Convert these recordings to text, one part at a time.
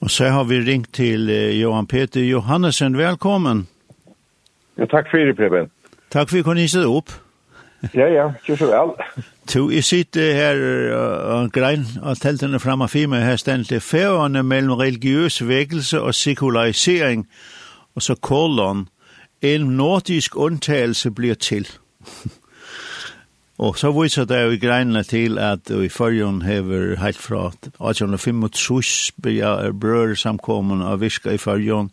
Och så har vi ringt till Johan Peter Johannesen. Välkommen. Ja, tack för det, Preben. Tack för att ni kom upp. Ja, ja, ikke så väl. Du, jeg sitter här och grein av tältene framme för her stendt til færene mellan religiös väckelse och sekularisering. Och så kolon. En nordisk undtagelse blir till. Og så viser det jo i greinene til at i førjen hever helt fra 1825 blir brød samkommen av viska i førjen,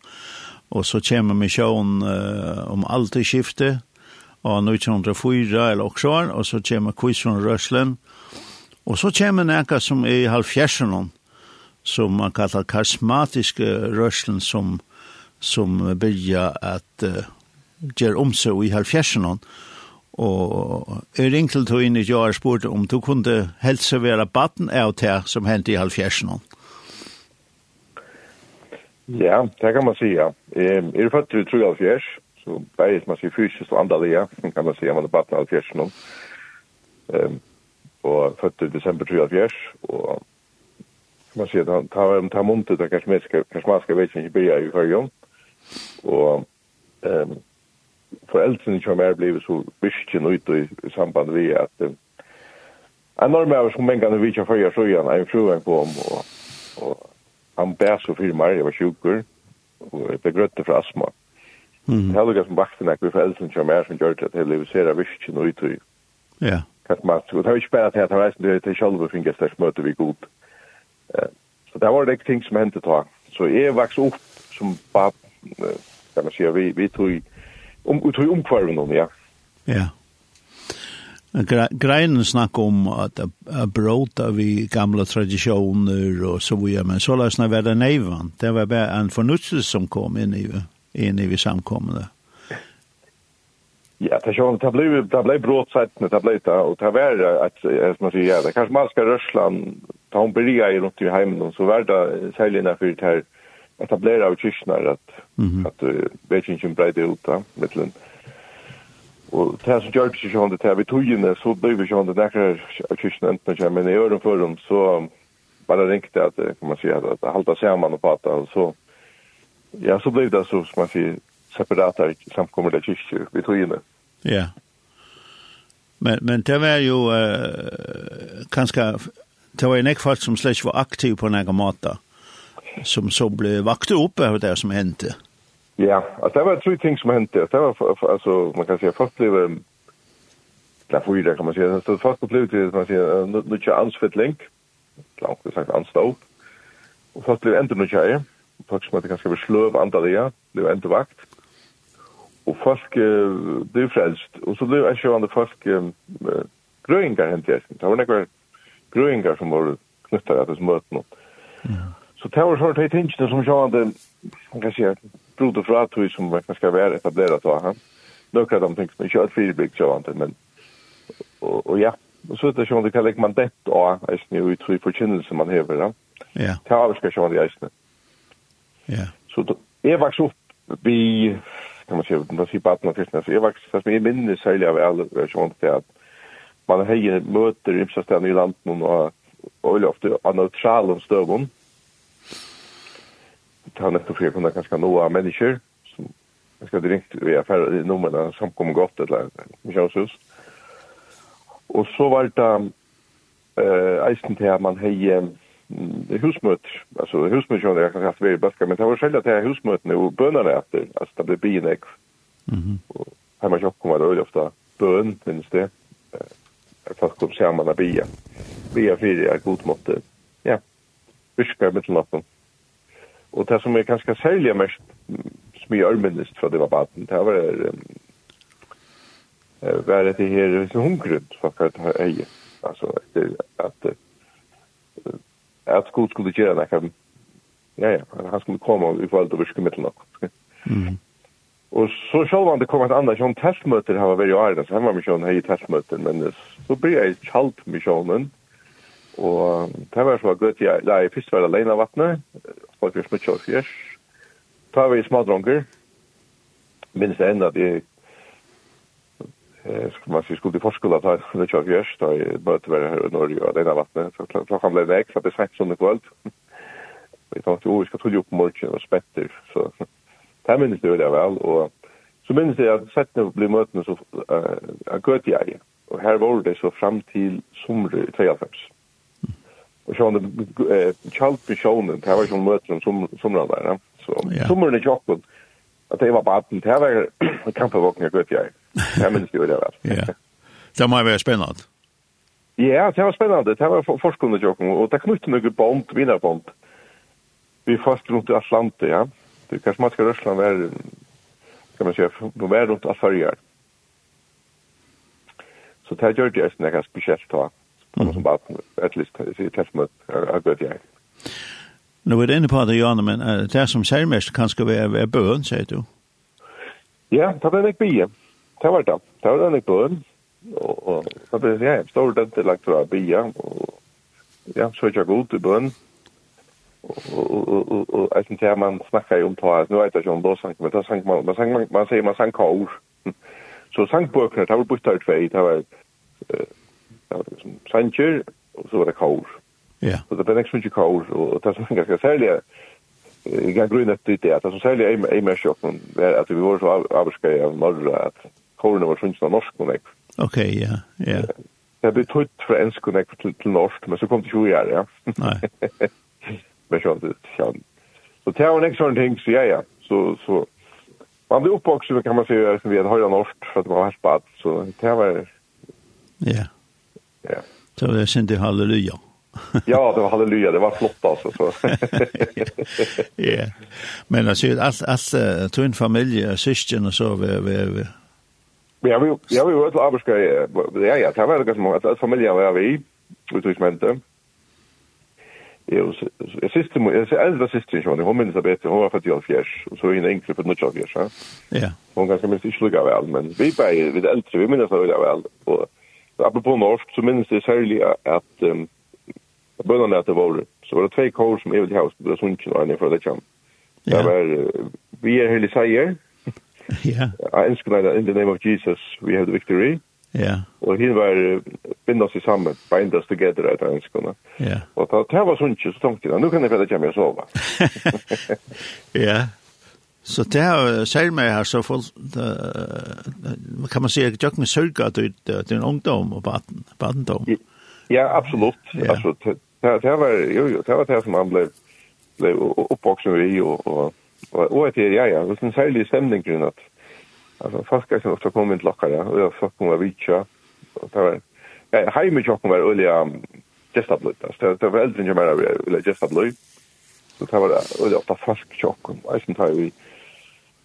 og så kommer misjon uh, om alt i skiftet, og 1904 eller også, og så kommer kvisjon røslen, og så kommer nekka som er i halvfjersen, som man kallar karismatiske røslen, som, som byrja at uh, gjør om seg i halvfjersen, og Og jeg ringte til henne i år og spurte om du kunne helse være baden av det som hendte i halvfjersen. Ja, det kan man si, ja. Jeg er født til 73, så bare man sier fysisk og andre det, kan man sige, man er baden av halvfjersen. Um, Og født til desember 73, og man sier, ta var en tamuntet, kanskje man skal vise ikke bli i førjon. Og foreldrene som er blevet så virkelig ute i, i samband med at um, en norm av som vi ikke vitja så igjen, en fruan kom, og, og han bæs så fyrt meg, jeg var sjukker, og jeg ble grøtte fra astma. Mm. Det er lukka som vakten vi foreldrene som er som gjør at jeg lever sera virkelig ute i. Ja. Kattmatt, og det er ikke bare at jeg tar reisen til til og finner der møte vi god. Så det var det ting som hendte ta. Så jeg vokste opp som bab, kan man si, vi, vi tog om ut i omkvarven ja. Ja. Greinen snakker om at bråta vi gamla tradisjoner og så videre, men så løsna vi det neivan. Det var bare en fornutselse som kom inn i, inn i vi samkommende. Ja, det sjón ta blev ta det brot sætt ta blev ta og ta vær at som man sier ja, det kanskje man skal rørslan ta hon byrja i rundt i heimen og så vær det særlig når her etablera av kyrknar at, mm -hmm. at uh, vekingen breide ut da, mittlen. Og det som gjør det ikke det her, vi togene, så ble vi ikke det nekker av kyrknar enten ikke, men i øren for dem, så bare ringte at, kan man si, at, det halda sammen og pata, og så, ja, så ble det så, som man sier, separata samkommer det kyrkjer, vi togene. Ja. Men, men det var jo uh, kanskje, det var en ekk folk som slett var aktiv på en egen måte. Ja som så ble vakt opp av det som hendte. Ja, altså det var tre ting som hendte. Det var altså, man kan si, først ble det får kan man säga så først ble det man säger nu nu kör ansfitling. Klart det sagt anståp. og först ble inte nu kör. Faktiskt man det kanske blir slöv andra det var vakt. Og folk ble frelst. Og så ble det ju andra folk grøyngar hendte. Det var några grøyngar som var knyttet av det smöt något. Ja. Så det var sånn här tinget som sånn hade, man kan säga, broder för att som man skal være etableret av han. Några de ting som ikke er fyrblick så inte, men og, och ja, og så er det som det kan legge man det och ägstning och uttryck förkynnelse man hever Ja. Ja. Det har vi ska köra i ägstning. Ja. Så jeg vokste opp vi, kan man si man säger på att man så jag vaks, fast jag minns særlig av alle sånn till att man har møter i ymsa i landet og öjligt ofta av neutralen støvun, ta nettopp för kunne kanskje noe av mennesker, som jeg skal direkt i affärer i numren som kommer godt, eller missionshus. Og så var det uh, eisen til at man hej altså alltså som jeg kan haft i bästa, men det var selv at jeg husmøtene og bönerna etter, altså det blev binek. Mm -hmm. Og her i Tjockholm var det øye ofte bøn, finns det. Uh, folk kom sammen samman att bia. fyrir, fyra, god måte. Ja, viskar mittelnatten. Mm Og det som er ganske særlig mest, som jeg ørmennest fra det var baden, det var eh var det här liksom hungrigt för att ha öje. Altså, at, at, att skuld skulle gjøre det ja ja, han skulle komme och ifall det virke mitt nok. Mm. Og så selv om det kom et annet, sånn testmøter har vært i argt så han var med sån här testmøter, men så ble jeg kjalt med sånn, og det var så gott jag la i först var alene av vattnet faktisk mye av fjers. Ta vi små dronker. minst enn at jeg skulle man si, skulle i forskole ta mye av fjers, da jeg møtte være her i Norge og denne vattnet, så klokken ble vekk, så det er sent som det kvöld. Vi tenkte, oh, vi skal tulle opp morgen og spetter, så det minnes det veldig vel, og så minnes det at settene blir møtene, så uh, gøt jeg, og her var det så fram til sommer i 93 och det kjalt på sjånen, det var ju möten som som der, va så sommaren i kjokken, att det var baden det var kampevåkning kampvågen jag jeg. Det jag minns ju det ja. Det var være spännande ja det var spännande det var forskande choklad och det knytte några bond, vidare band vi fast runt Atlanten ja. Det kanske man ska rösla var kan man säga på rundt runt Afrika så det gjorde jag snäckas speciellt då mm. som bara at least i testmöt har gått jeg. Nå er det inne på det Janne men uh, det som sier mest kan skal være bøen, sier du. Ja, det var ikke bie. Det var det. Det var ikke bøen. Og och så det jag står det inte lagt för bie og ja, så jag går till bön. Och Og jeg synes jeg, man snakker jo om på att nu vet ikke om då sang, men da sang man man sang, man man sier man sang kor. Så sank böcker, det var bytt ut för det var ja, som sanger, og så var det kaur. Ja. Så det ble nekst mykje kaur, og det som er ganske særlig, jeg kan grunne etter det, at det som særlig er mer sjokk, er at vi var så avskai av norra, at kaurene var sunnsna norsk og nekst. Ok, ja, ja. Det ble tøyt fra ensk og nekst til til norsk, men så kom det 20 år, ja. Nei. Men sjokk, ja. Så det var nekst sånne ting, så ja, ja, så, så, Man blir oppvokset, kan man si, som vi hadde høyre norsk, for at man var helt bad så det var Ja. Ja. Så det synte halleluja. ja, det var halleluja, det var flott altså. så. ja. Men alltså allt allt två familjer, och syskjen og så vi vi vi Ja, vi ja vi var till arbetska ja ja, det var ganska många att familjen var vi utrikesmente. Jag jag syster jag är äldre syster jag hon minns bättre hon var för 12 år och så är en enkel för 19 år så. Ja. Hon ganska minst inte lika väl men vi var vi äldre vi minns det väl och apropå norsk så minns det særlig at um, bønderne etter våre, så var det tvei kår som evig haus på Brøsundkjen og en fra det kjent. Det var uh, Vi er Heli Seier, Ja. Jeg ønsker meg, in the name of Jesus, we have the victory. Ja. Og hin var uh, bindas i sammen, bind us together jeg ønsker meg. Ja. Og det var sånn ikke, så tenkte jeg, nå kan jeg bedre komme og sove. Ja. Så det her ser meg her så folk, kan man si, jeg gjør meg sørge at det er en ungdom og badendom. Ja, absolutt. Ja. Altså, det, det, var, jo, jo, det var det som han ble, ble oppvoksen i, og, og, og, og etter, ja, ja, det er en særlig stemning grunn at altså, folk er som ofte kom inn til dere, og jeg fikk noe vitsa, og det var, ja, heime tjokken var olje gestabløyt, altså, det var eldre enn jeg mer av up gestabløyt, så det var olje ofte folk tjokken, og jeg synes tar jo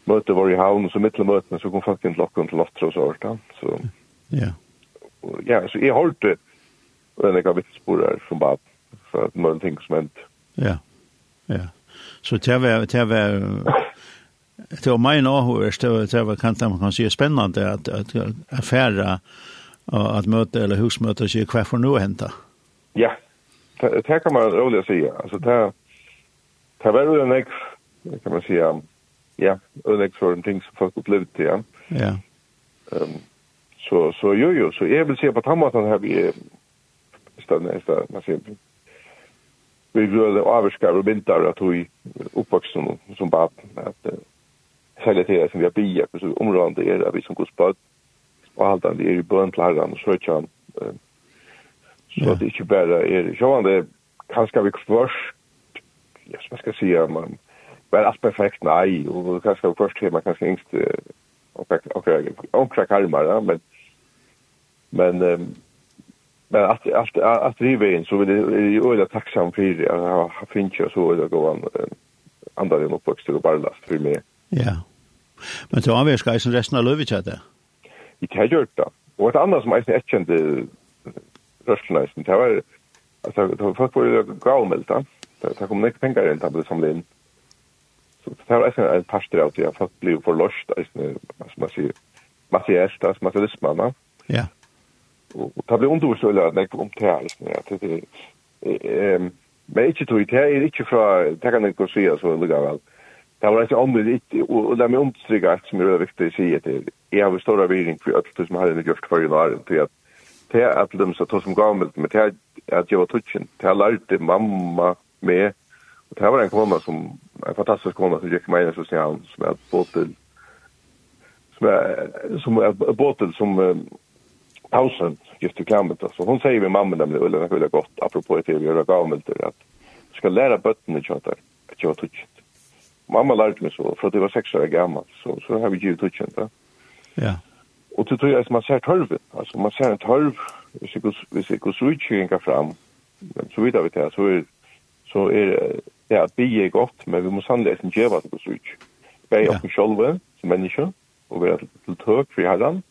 møte var i havn, och så mittel møtene, så kom folk inn til åkken til Lottra og så hørt han. Så, ja. ja, så jeg har det, og den ikke har vitspor her som bare, for at noen ting som hendt. Ja, ja. Så det var, det var, det var min nå, det var kanskje man kan si spännande att att affære, att möte eller husmøte sier kvar för nu hentet. Ja, det, det kan man roligt säga alltså det, det var jo en, kan man säga, ja, ödlägg för en ting som folk upplevde ja. Ja. Um, så, så jo, jo, så jag vill se på att han var den här vi nästan, nästan, man ser vi vil avskar og vinter at vi uppvuxen som bad bara att sälja till som vi har bier, så området är vi som går spød, og alt det är ju bön till herran och sökjan. Så det är inte bara är, så var det kanskje vi først, ja, som jeg skal si, man, var allt perfekt, nei og nej. Och kanske först hemma, kanske inte omkra karmar, men men um, men att att att driva in så vill jag öla tacksam för det. Jag finns ju så öla gå an andra den uppväxt och ballast för mig. Ja. Men så anvärs gejsen resten av lövet hade. I tägjort det, Och ett annat som jag inte kände röstnäsen, det var alltså det var folk på gaumelt. Det kom mycket pengar rent att samla in. Mm Så det var eisen en parster av det, at folk blir forløst, eisen, som man sier, materielt, altså materialismene. Ja. Og det blir undervisøyelig at jeg om det her, eisen, det er, men ikke tog, det er ikke fra, det kan jeg ikke si, altså, lukka vel, Det var ikke det og det er meg omstrykka et som er viktig å si at jeg har stått av viring for alt det som har gjort for i Naren, til at det er at de som gammelt, men det er at jeg var tutsin, det er lærte mamma med Och det var en kona som, en fantastisk kona som gick med i så snäll, som är båtel, som är, som är båtel som um, pausen just i klammet. Så hon säger med mamma nämligen, eller det är gott, apropå det vi gör gammalt, att du ska lära bötten i tjötar, att jag tutsigt. Mamma lärde mig så, för att jag var sex år gammal, så, så har vi givit tutsigt. Ja. Och det tror jag att man ser törven, alltså man ser en törv, hvis jeg går så utkyringa fram, så vidt vi det, så er så er det at vi er godt, men vi må sannelig eisen djeva til oss ut. Vi er oppe sjolve som mennesker, og vi er til tøk for herren,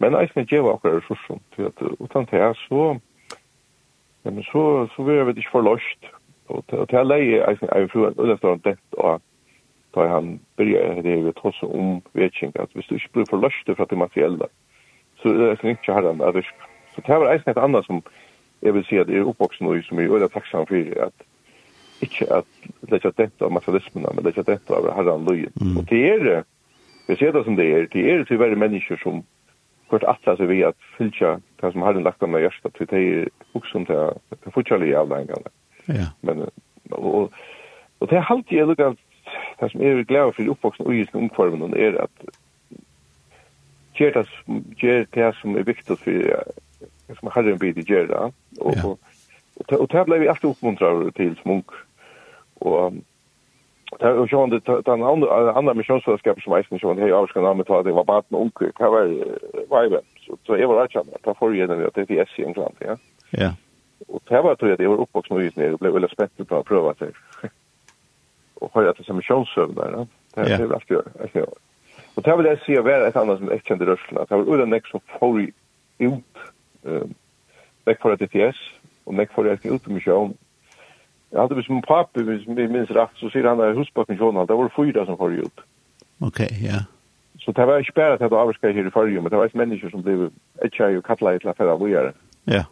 men eisen djeva akkurat ressursen, til at utan det her så, ja, men så, så vi er vi ikke forløst, og til jeg leie eisen er jo fru en ullestor dent, og da han byrja det vi tås om vetsing, at hvis du ikke blir forløst fra det materielle, så er det eisen ikke herren er virka. Så det var eisen et annet som jeg vil si at jeg er oppvoksen og som jeg er veldig takksam for, at ikke at lägga detta av materialismen, men lägga detta av herran löjen. Mm. Och det är vi ser det som det är, det är tyvärr människor som kort attra sig vid att fylla det som herren lagt dem i hjärsta, till det är också inte fortfarande avlängarna. Ja. Men, och, och det är alltid jag lukar det som är glad för uppvuxen och just omkvarmen är att ger det, ger det som är viktigt för som herren blir det ger det. Och, ja. och, och, och det blev vi alltid uppmuntrar till som ung. Og det er jo sånn, den andre andre misjonsfellesskapen som eisen sånn, hei, jeg skal nærmere ta det, var baten og unge, hva var veiben? Så jeg var rett sammen, da får jeg gjennom at det er i England, ja. Ja. Og det var tror jeg jeg var oppvokst med uten, jeg ble veldig spett på å prøve at jeg, og det er som der, ja. Det er det alltid gjør, Og det vil jeg si å være et annet som jeg kjente rørsla. Det var uden nek som får ut, nek for et ETS, og nek for et ut i misjon, Jag hade som pappa, om jag minns rätt, så säger han att husbackpensionen, det var fyra som får ut. Okej, okay, ja. Yeah. Så det var inte bara att det var avskar här i förrjum, men det var inte människor som blev ätjare och kattlade till affärer och göra. Ja.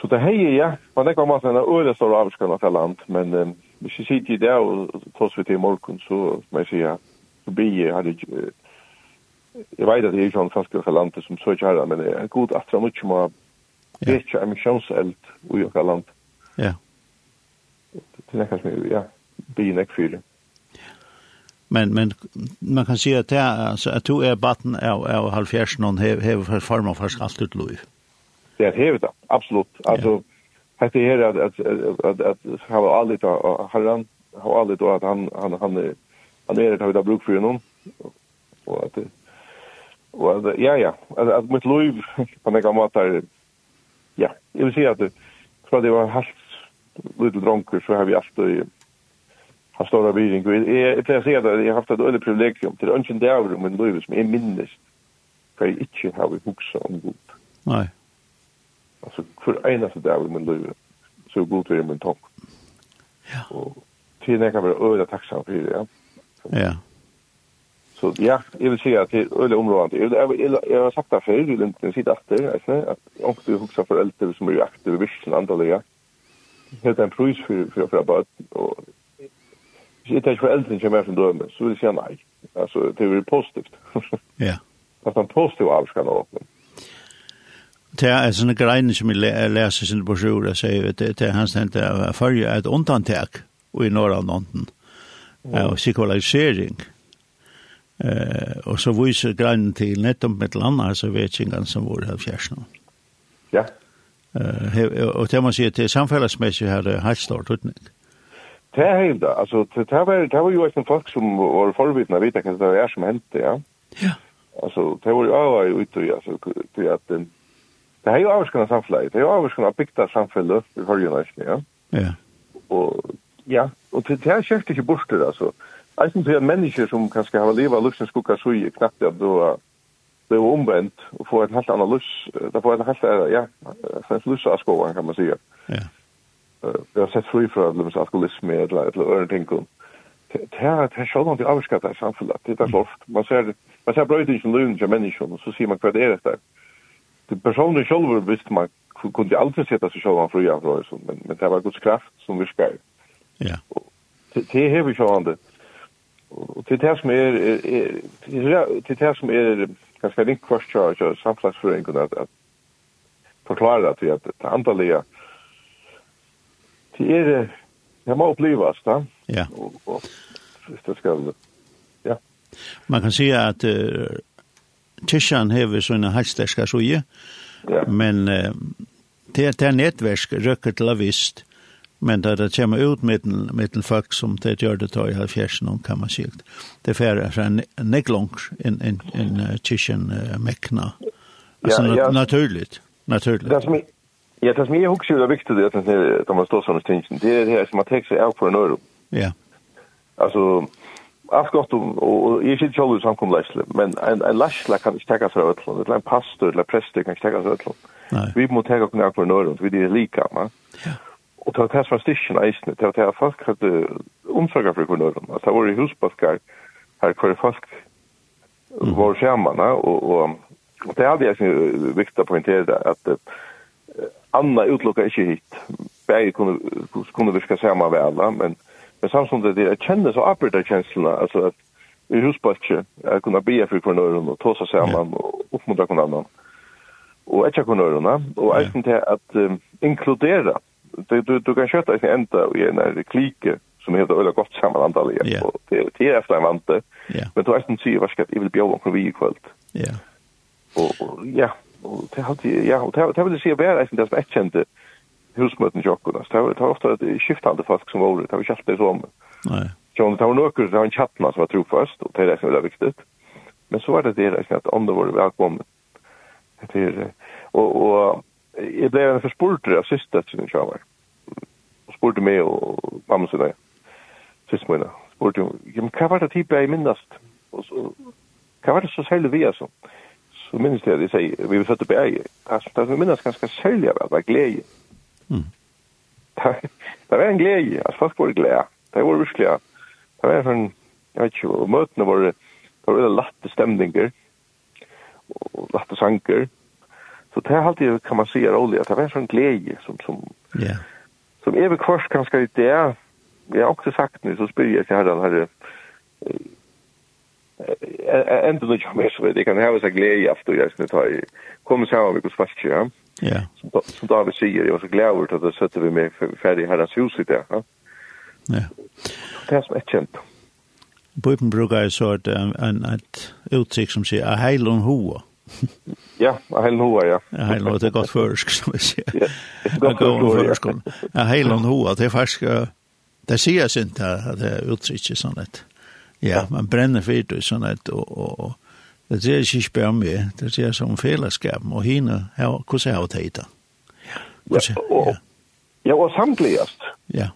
Så det här är, ja, man tänker om att den är öre stora avskarna för land, men um, hvis jag sitter i det och trots vi till morgon så, som jag säger, så blir jag, hade, jag vet att det är ju sån fast för landet som så kärra, men det är god att det är mycket som har Ja. Det är en missionseld land. landet. Ja. Det är kanske ja, bin ek för. Men men man kan se att det alltså att du är batten av av halvfjärsen någon har har form för allt ut lov. Det är hevet absolut. Alltså at, at, att att att att ha allt herren, han har aldrig att han han han han är det av det bruk för honom. Och att at, ja, ja. at, at mitt liv på några måter, ja. jeg vill säga att det, fra det var helt liten dronker så har vi alltid har stora byring. Jag, jag pleier å si at jeg har haft et øyelig privilegium til ønsken det om min liv som er minnes hva jeg ikke har vi huksa om god. Nei. Altså, hver eneste dæver om min liv så god är min tank. Ja. Og tiden jeg kan vara øyelig tacksam för det, ja. Ja. Så ja, jag vill säga at det er øyelig områdende. jag jeg, jeg, jeg har sagt det før, jeg vil ikke sitte etter, at jeg ikke för äldre som är aktiva i virkelig andaliga. Ja helt en pris för för för bara och det är för äldre som är från döme så vill säga nej. Alltså det är positivt. Ja. Fast en positiv avskan av öppna. Det är såna grejer som jag läser sin brosjur och säger att det är hans tänkte följa ett undantag och i norra London. Och sekularisering. Eh och så visar grejen till nettom med landa så vet jag som var av fjärsen. Ja. Eh og det man sier til samfellesmessig har det helt stort utnytt. Det er helt, altså, det var, det var jo ikke folk som var forbytende å vite hva det er som hendte, ja. Ja. Altså, det var jo avhøy ute, altså, til at det er jo avskende samfunnet, det er jo avskende bygda samfunnet i forrige næsten, ja. Ja. Og, ja, og det er kjekt ikke borster, altså. Jeg synes det er mennesker som kanskje har livet av lukkens skukka sui, knappt det at du har var omvendt och få en helt annan lus. Det var en helt, ja, en lus av skolan kan man säga. Ja. Jag har sett fri fra från alkoholism eller eller ting. Det er det är något avskat i samfunnet. Det er loft. Man ser. Man ser bröt som lön til människor og så sier man hva det er dette. Det personen själv visste man kunde aldrig sätta sig själv fri av det, men men det var Guds kraft som virkar. Ja. Det är hur vi sjön det. Och det här som är det här som är jag ska inte kvarstå och samflagsföringen att, att förklara att vi att det antalliga det är det må upplevas va? Ja. Och, och det ska ja. Man kan säga att uh, Tishan hever sånne halsterska suje ja. men uh, det det er nettversk røkker til avist, Men da det kommer ut med en, med folk som det gör det tar i halvfjersen, kan man si. Det är färre en neglong en, en, en kyrkjen uh, mekna. Altså, ja, ja. naturligt. Naturligt. Det som, ja, det som jag också är viktigt är att de har stått sådana ting. Det är det här som man tar sig av för en öre. Ja. Alltså, allt gott om, och jag är inte själv samkomläsle, men en, en läsle kan inte täcka sig av ett eller En pastor eller präster kan inte täcka sig av ett. Vi må täcka sig av på en öre, vi är lika. Ja. Og det var det som var stikken eisene, det var det at folk hadde omsorgar for kronøren. Altså, det var i husbaskar her hvor folk var skjermene, og, og, og det hadde jeg viktig å poengtere at Anna utlokka ikkje hit. Begge kunne, kunne virka saman ved alla, men, men samtidig det jeg kjenner så arbeidar kjenslene, altså at i husbakje, jeg kunne bia for kronøren og tåsa saman og oppmuntra kronøren og etja etkja kronørene, og eisen til at um, inkludera du du du kan köta i enda och en där klike som heter eller gott sammanhandla ja og det det är efter en vante. Men du vet inte se vad ska det vill bjuda på vi ikväll. Ja. og ja, og det har det ja, og det har det vill se väl att det som ett kände husmøten jockorna. Det har ofte et skiftande folk som var det har vi kört det som. nei Så det har några det har en chattman som var trofast og det er det som är viktig Men så var det det at andre var velkommen Det är og og jeg ble en forspurter av siste sin kjøver. Og spurte meg og mamma sin der. Siste mine. Spurte hun, ja, men hva var det type jeg minnast? Og så, hva var det så særlig vi, altså? Så minnes jeg, jeg sier, vi var født opp i. Det som minnes ganske særlig av det var glede. Mm. Det, var en glede, altså folk var glede. Det var virkelig, det var en, jeg vet ikke, og møtene var, det var veldig latte stemninger, og latte sanger, Så det här alltid kan man säga roligt att det var en sån glädje som som yeah. som är väl kvar ganska i det. Jag har också sagt nu så spyr jag till herran här ändå nu jag mer så vet jag kan ha så glädje efter jag snart har kommer så här vilket fast ja. Ja. Så då vi säger jag var så glad över att det sätter vi med färdig herrans hus i det. Ja. Ja. Det är som ett känt. Bibeln brukar jeg så att en, en, ett uttryck som säger att heilon hoa. Ja, a heilen hoa, ja. A heilen hoa, det er godt førsk, som vi sier. Ja, det er godt førsk. A heilen hoa, det er faktisk, det sier jeg sint at det er utsikker sånn et. Ja, man brenner fyrt og sånn et, og, og, og det er ikke spør meg, det er som fellesskap, og henne, hvordan er det hit Ja, och ja, og samtligast. Ja.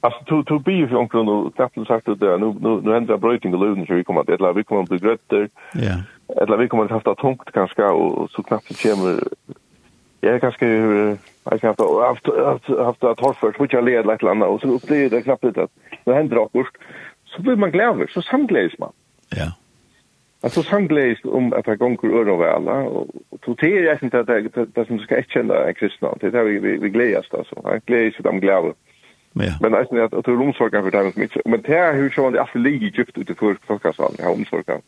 Alltså to to be if you och no sagt det nu nu nu händer bröting i luven så vi kommer att det la vi kommer att bli grötter. Ja eller vi kommer haft det tungt kanske och så knappt det kommer jag kanske jag kan haft haft haft att hålla för switcha led lite landa och så upplever det knappt det det händer också så blir man glad så samgläds man. Ja. Alltså samgläst om att jag gånger öron väl och toterar jag inte att det det som ska erkänna en kristna. Det där vi vi, vi glädjas alltså jag glädjas att de glädjer Ja. Men alltså att att rumsorgan för dem som inte men det här hur så det alltid ligger djupt ute för folkasalen här omsorgan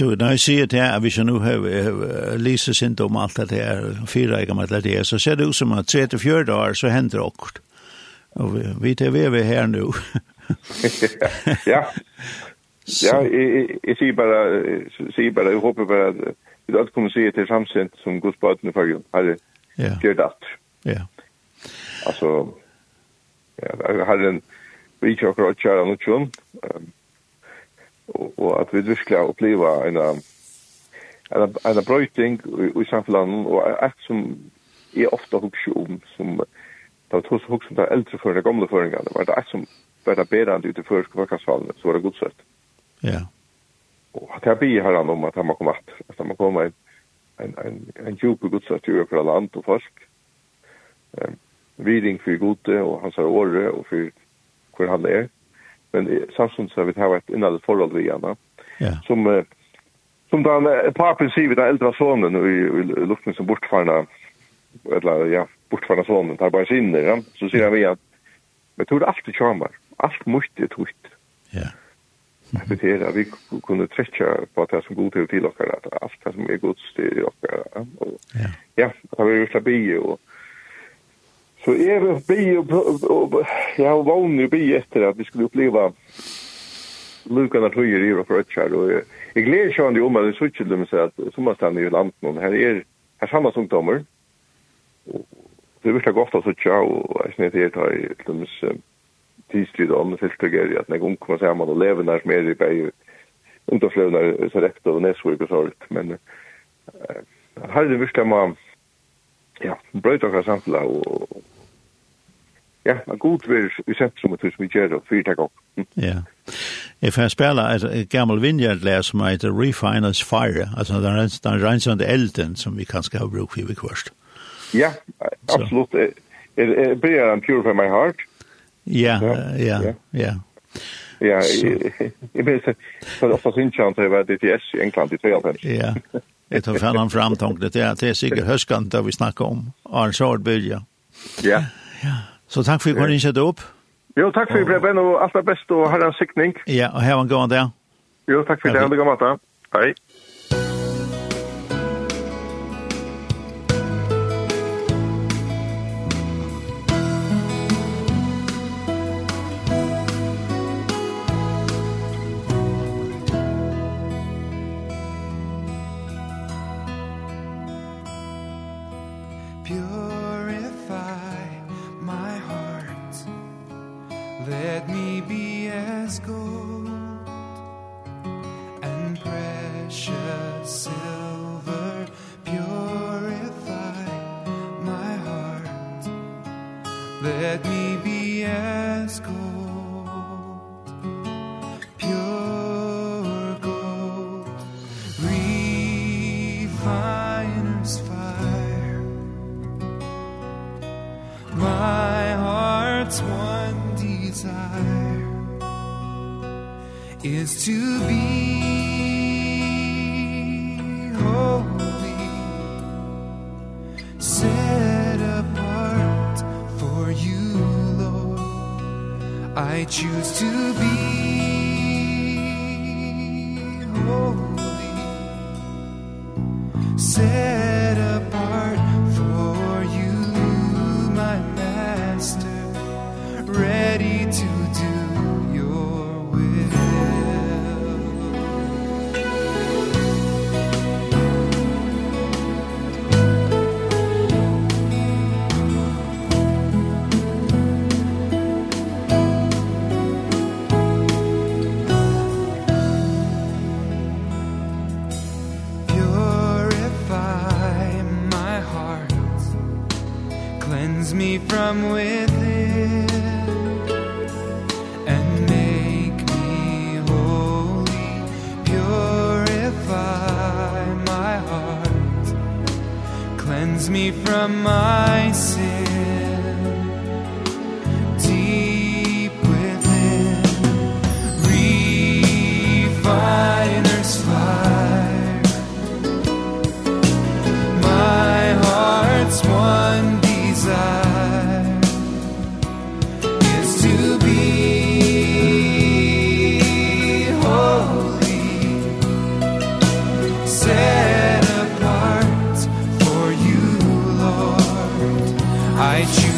du, når jeg sier det her, at hvis jeg nå har lyset sint om alt det her, fire ikke om det her, så ser det ut som at 3-4 år så hender det akkurat. Og vi, vi tar ved vi her nå. ja. Ja, jeg, jeg, sier bare, jeg sier bare, jeg håper bare at vi alt kommer se til samsent som godsbaden i fargen, Har ja. gjør det alt. Ja. Altså, ja, herren, vi kjøkker og kjører noe kjønn, og och att vi har oppleva en en en brøyting i, i samfunnet og et som är ofte hugger om som då tror jag hugger där äldre för de gamla föringarna var det et som var det bättre ute för skolan så var det gott Ja. og at jeg ber her om att han komme at at han må komme en en en en djup gudstjänst i över land og folk. um, viding for gode og hans åre og for hvor han er men samtidig så vi har et innan forhold vi gjerne. Ja. Som som då ett par principer den eldre sonen i, i luften som bortfarna eller ja, bortfarna sonen tar bare sin. Ja? Så sier han vi at, men tror allt det charmar. alt måste er ut. Ja. Det är att vi kunde träcka på att det som god till till och att allt som är gods till och ja. Ja, det har vi ju slabi och Så jeg vil be og jeg har vannet å be etter at vi skulle oppleva lukan av tøyer i og for Rødkjær, og jeg gleder seg om at det er suttet dem seg at sommerstanden i landet, her er her samme ungdommer, og det er virkelig godt å suttet, og jeg snitt her tar deres tidstid om andre tiltøkker, at når ung kommer sammen og lever nær som er i bæg, ungdomslevner, så rekt og nedsvurk og sånt, men her er det virkelig man ja, brøyt okkar samtla og ja, man god vir i sentrum og vi gjør og fyrir takk opp. Ja. Jeg får spela et gammel vinjardlær som heter Refiners Fire, altså den, den rensende elden som vi kanskje har brukt for i kvørst. Ja, absolutt. Er blir en pure for my heart. Ja, ja, ja. Ja, jeg blir så ofte synkjant til det var DTS i England i 2005. Ja, Jeg tar fram fram tanken det är det er sikkert höskan det vi snakker om Arnsard börja. Ja. Ja. Så takk for at du kunne sköt opp. Jo, takk for det, tack för Preben och allt det bästa och en sikning. Ja, og her var en gång där. Jo, takk for det. Ha en god Hei. choose to be. me from within and make me holy purify my heart. Cleanse me from my sin. guide you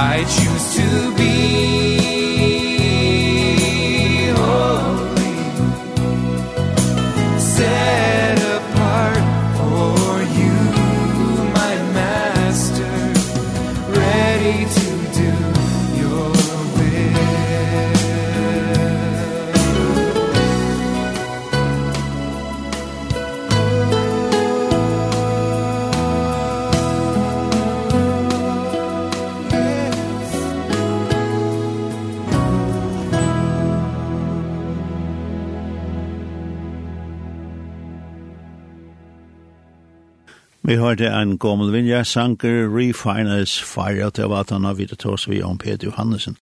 I choose to be Vi hørte en gammel vinja, sanker Refiners Fire, til hva han har vidt oss vi om Peter Johannesen.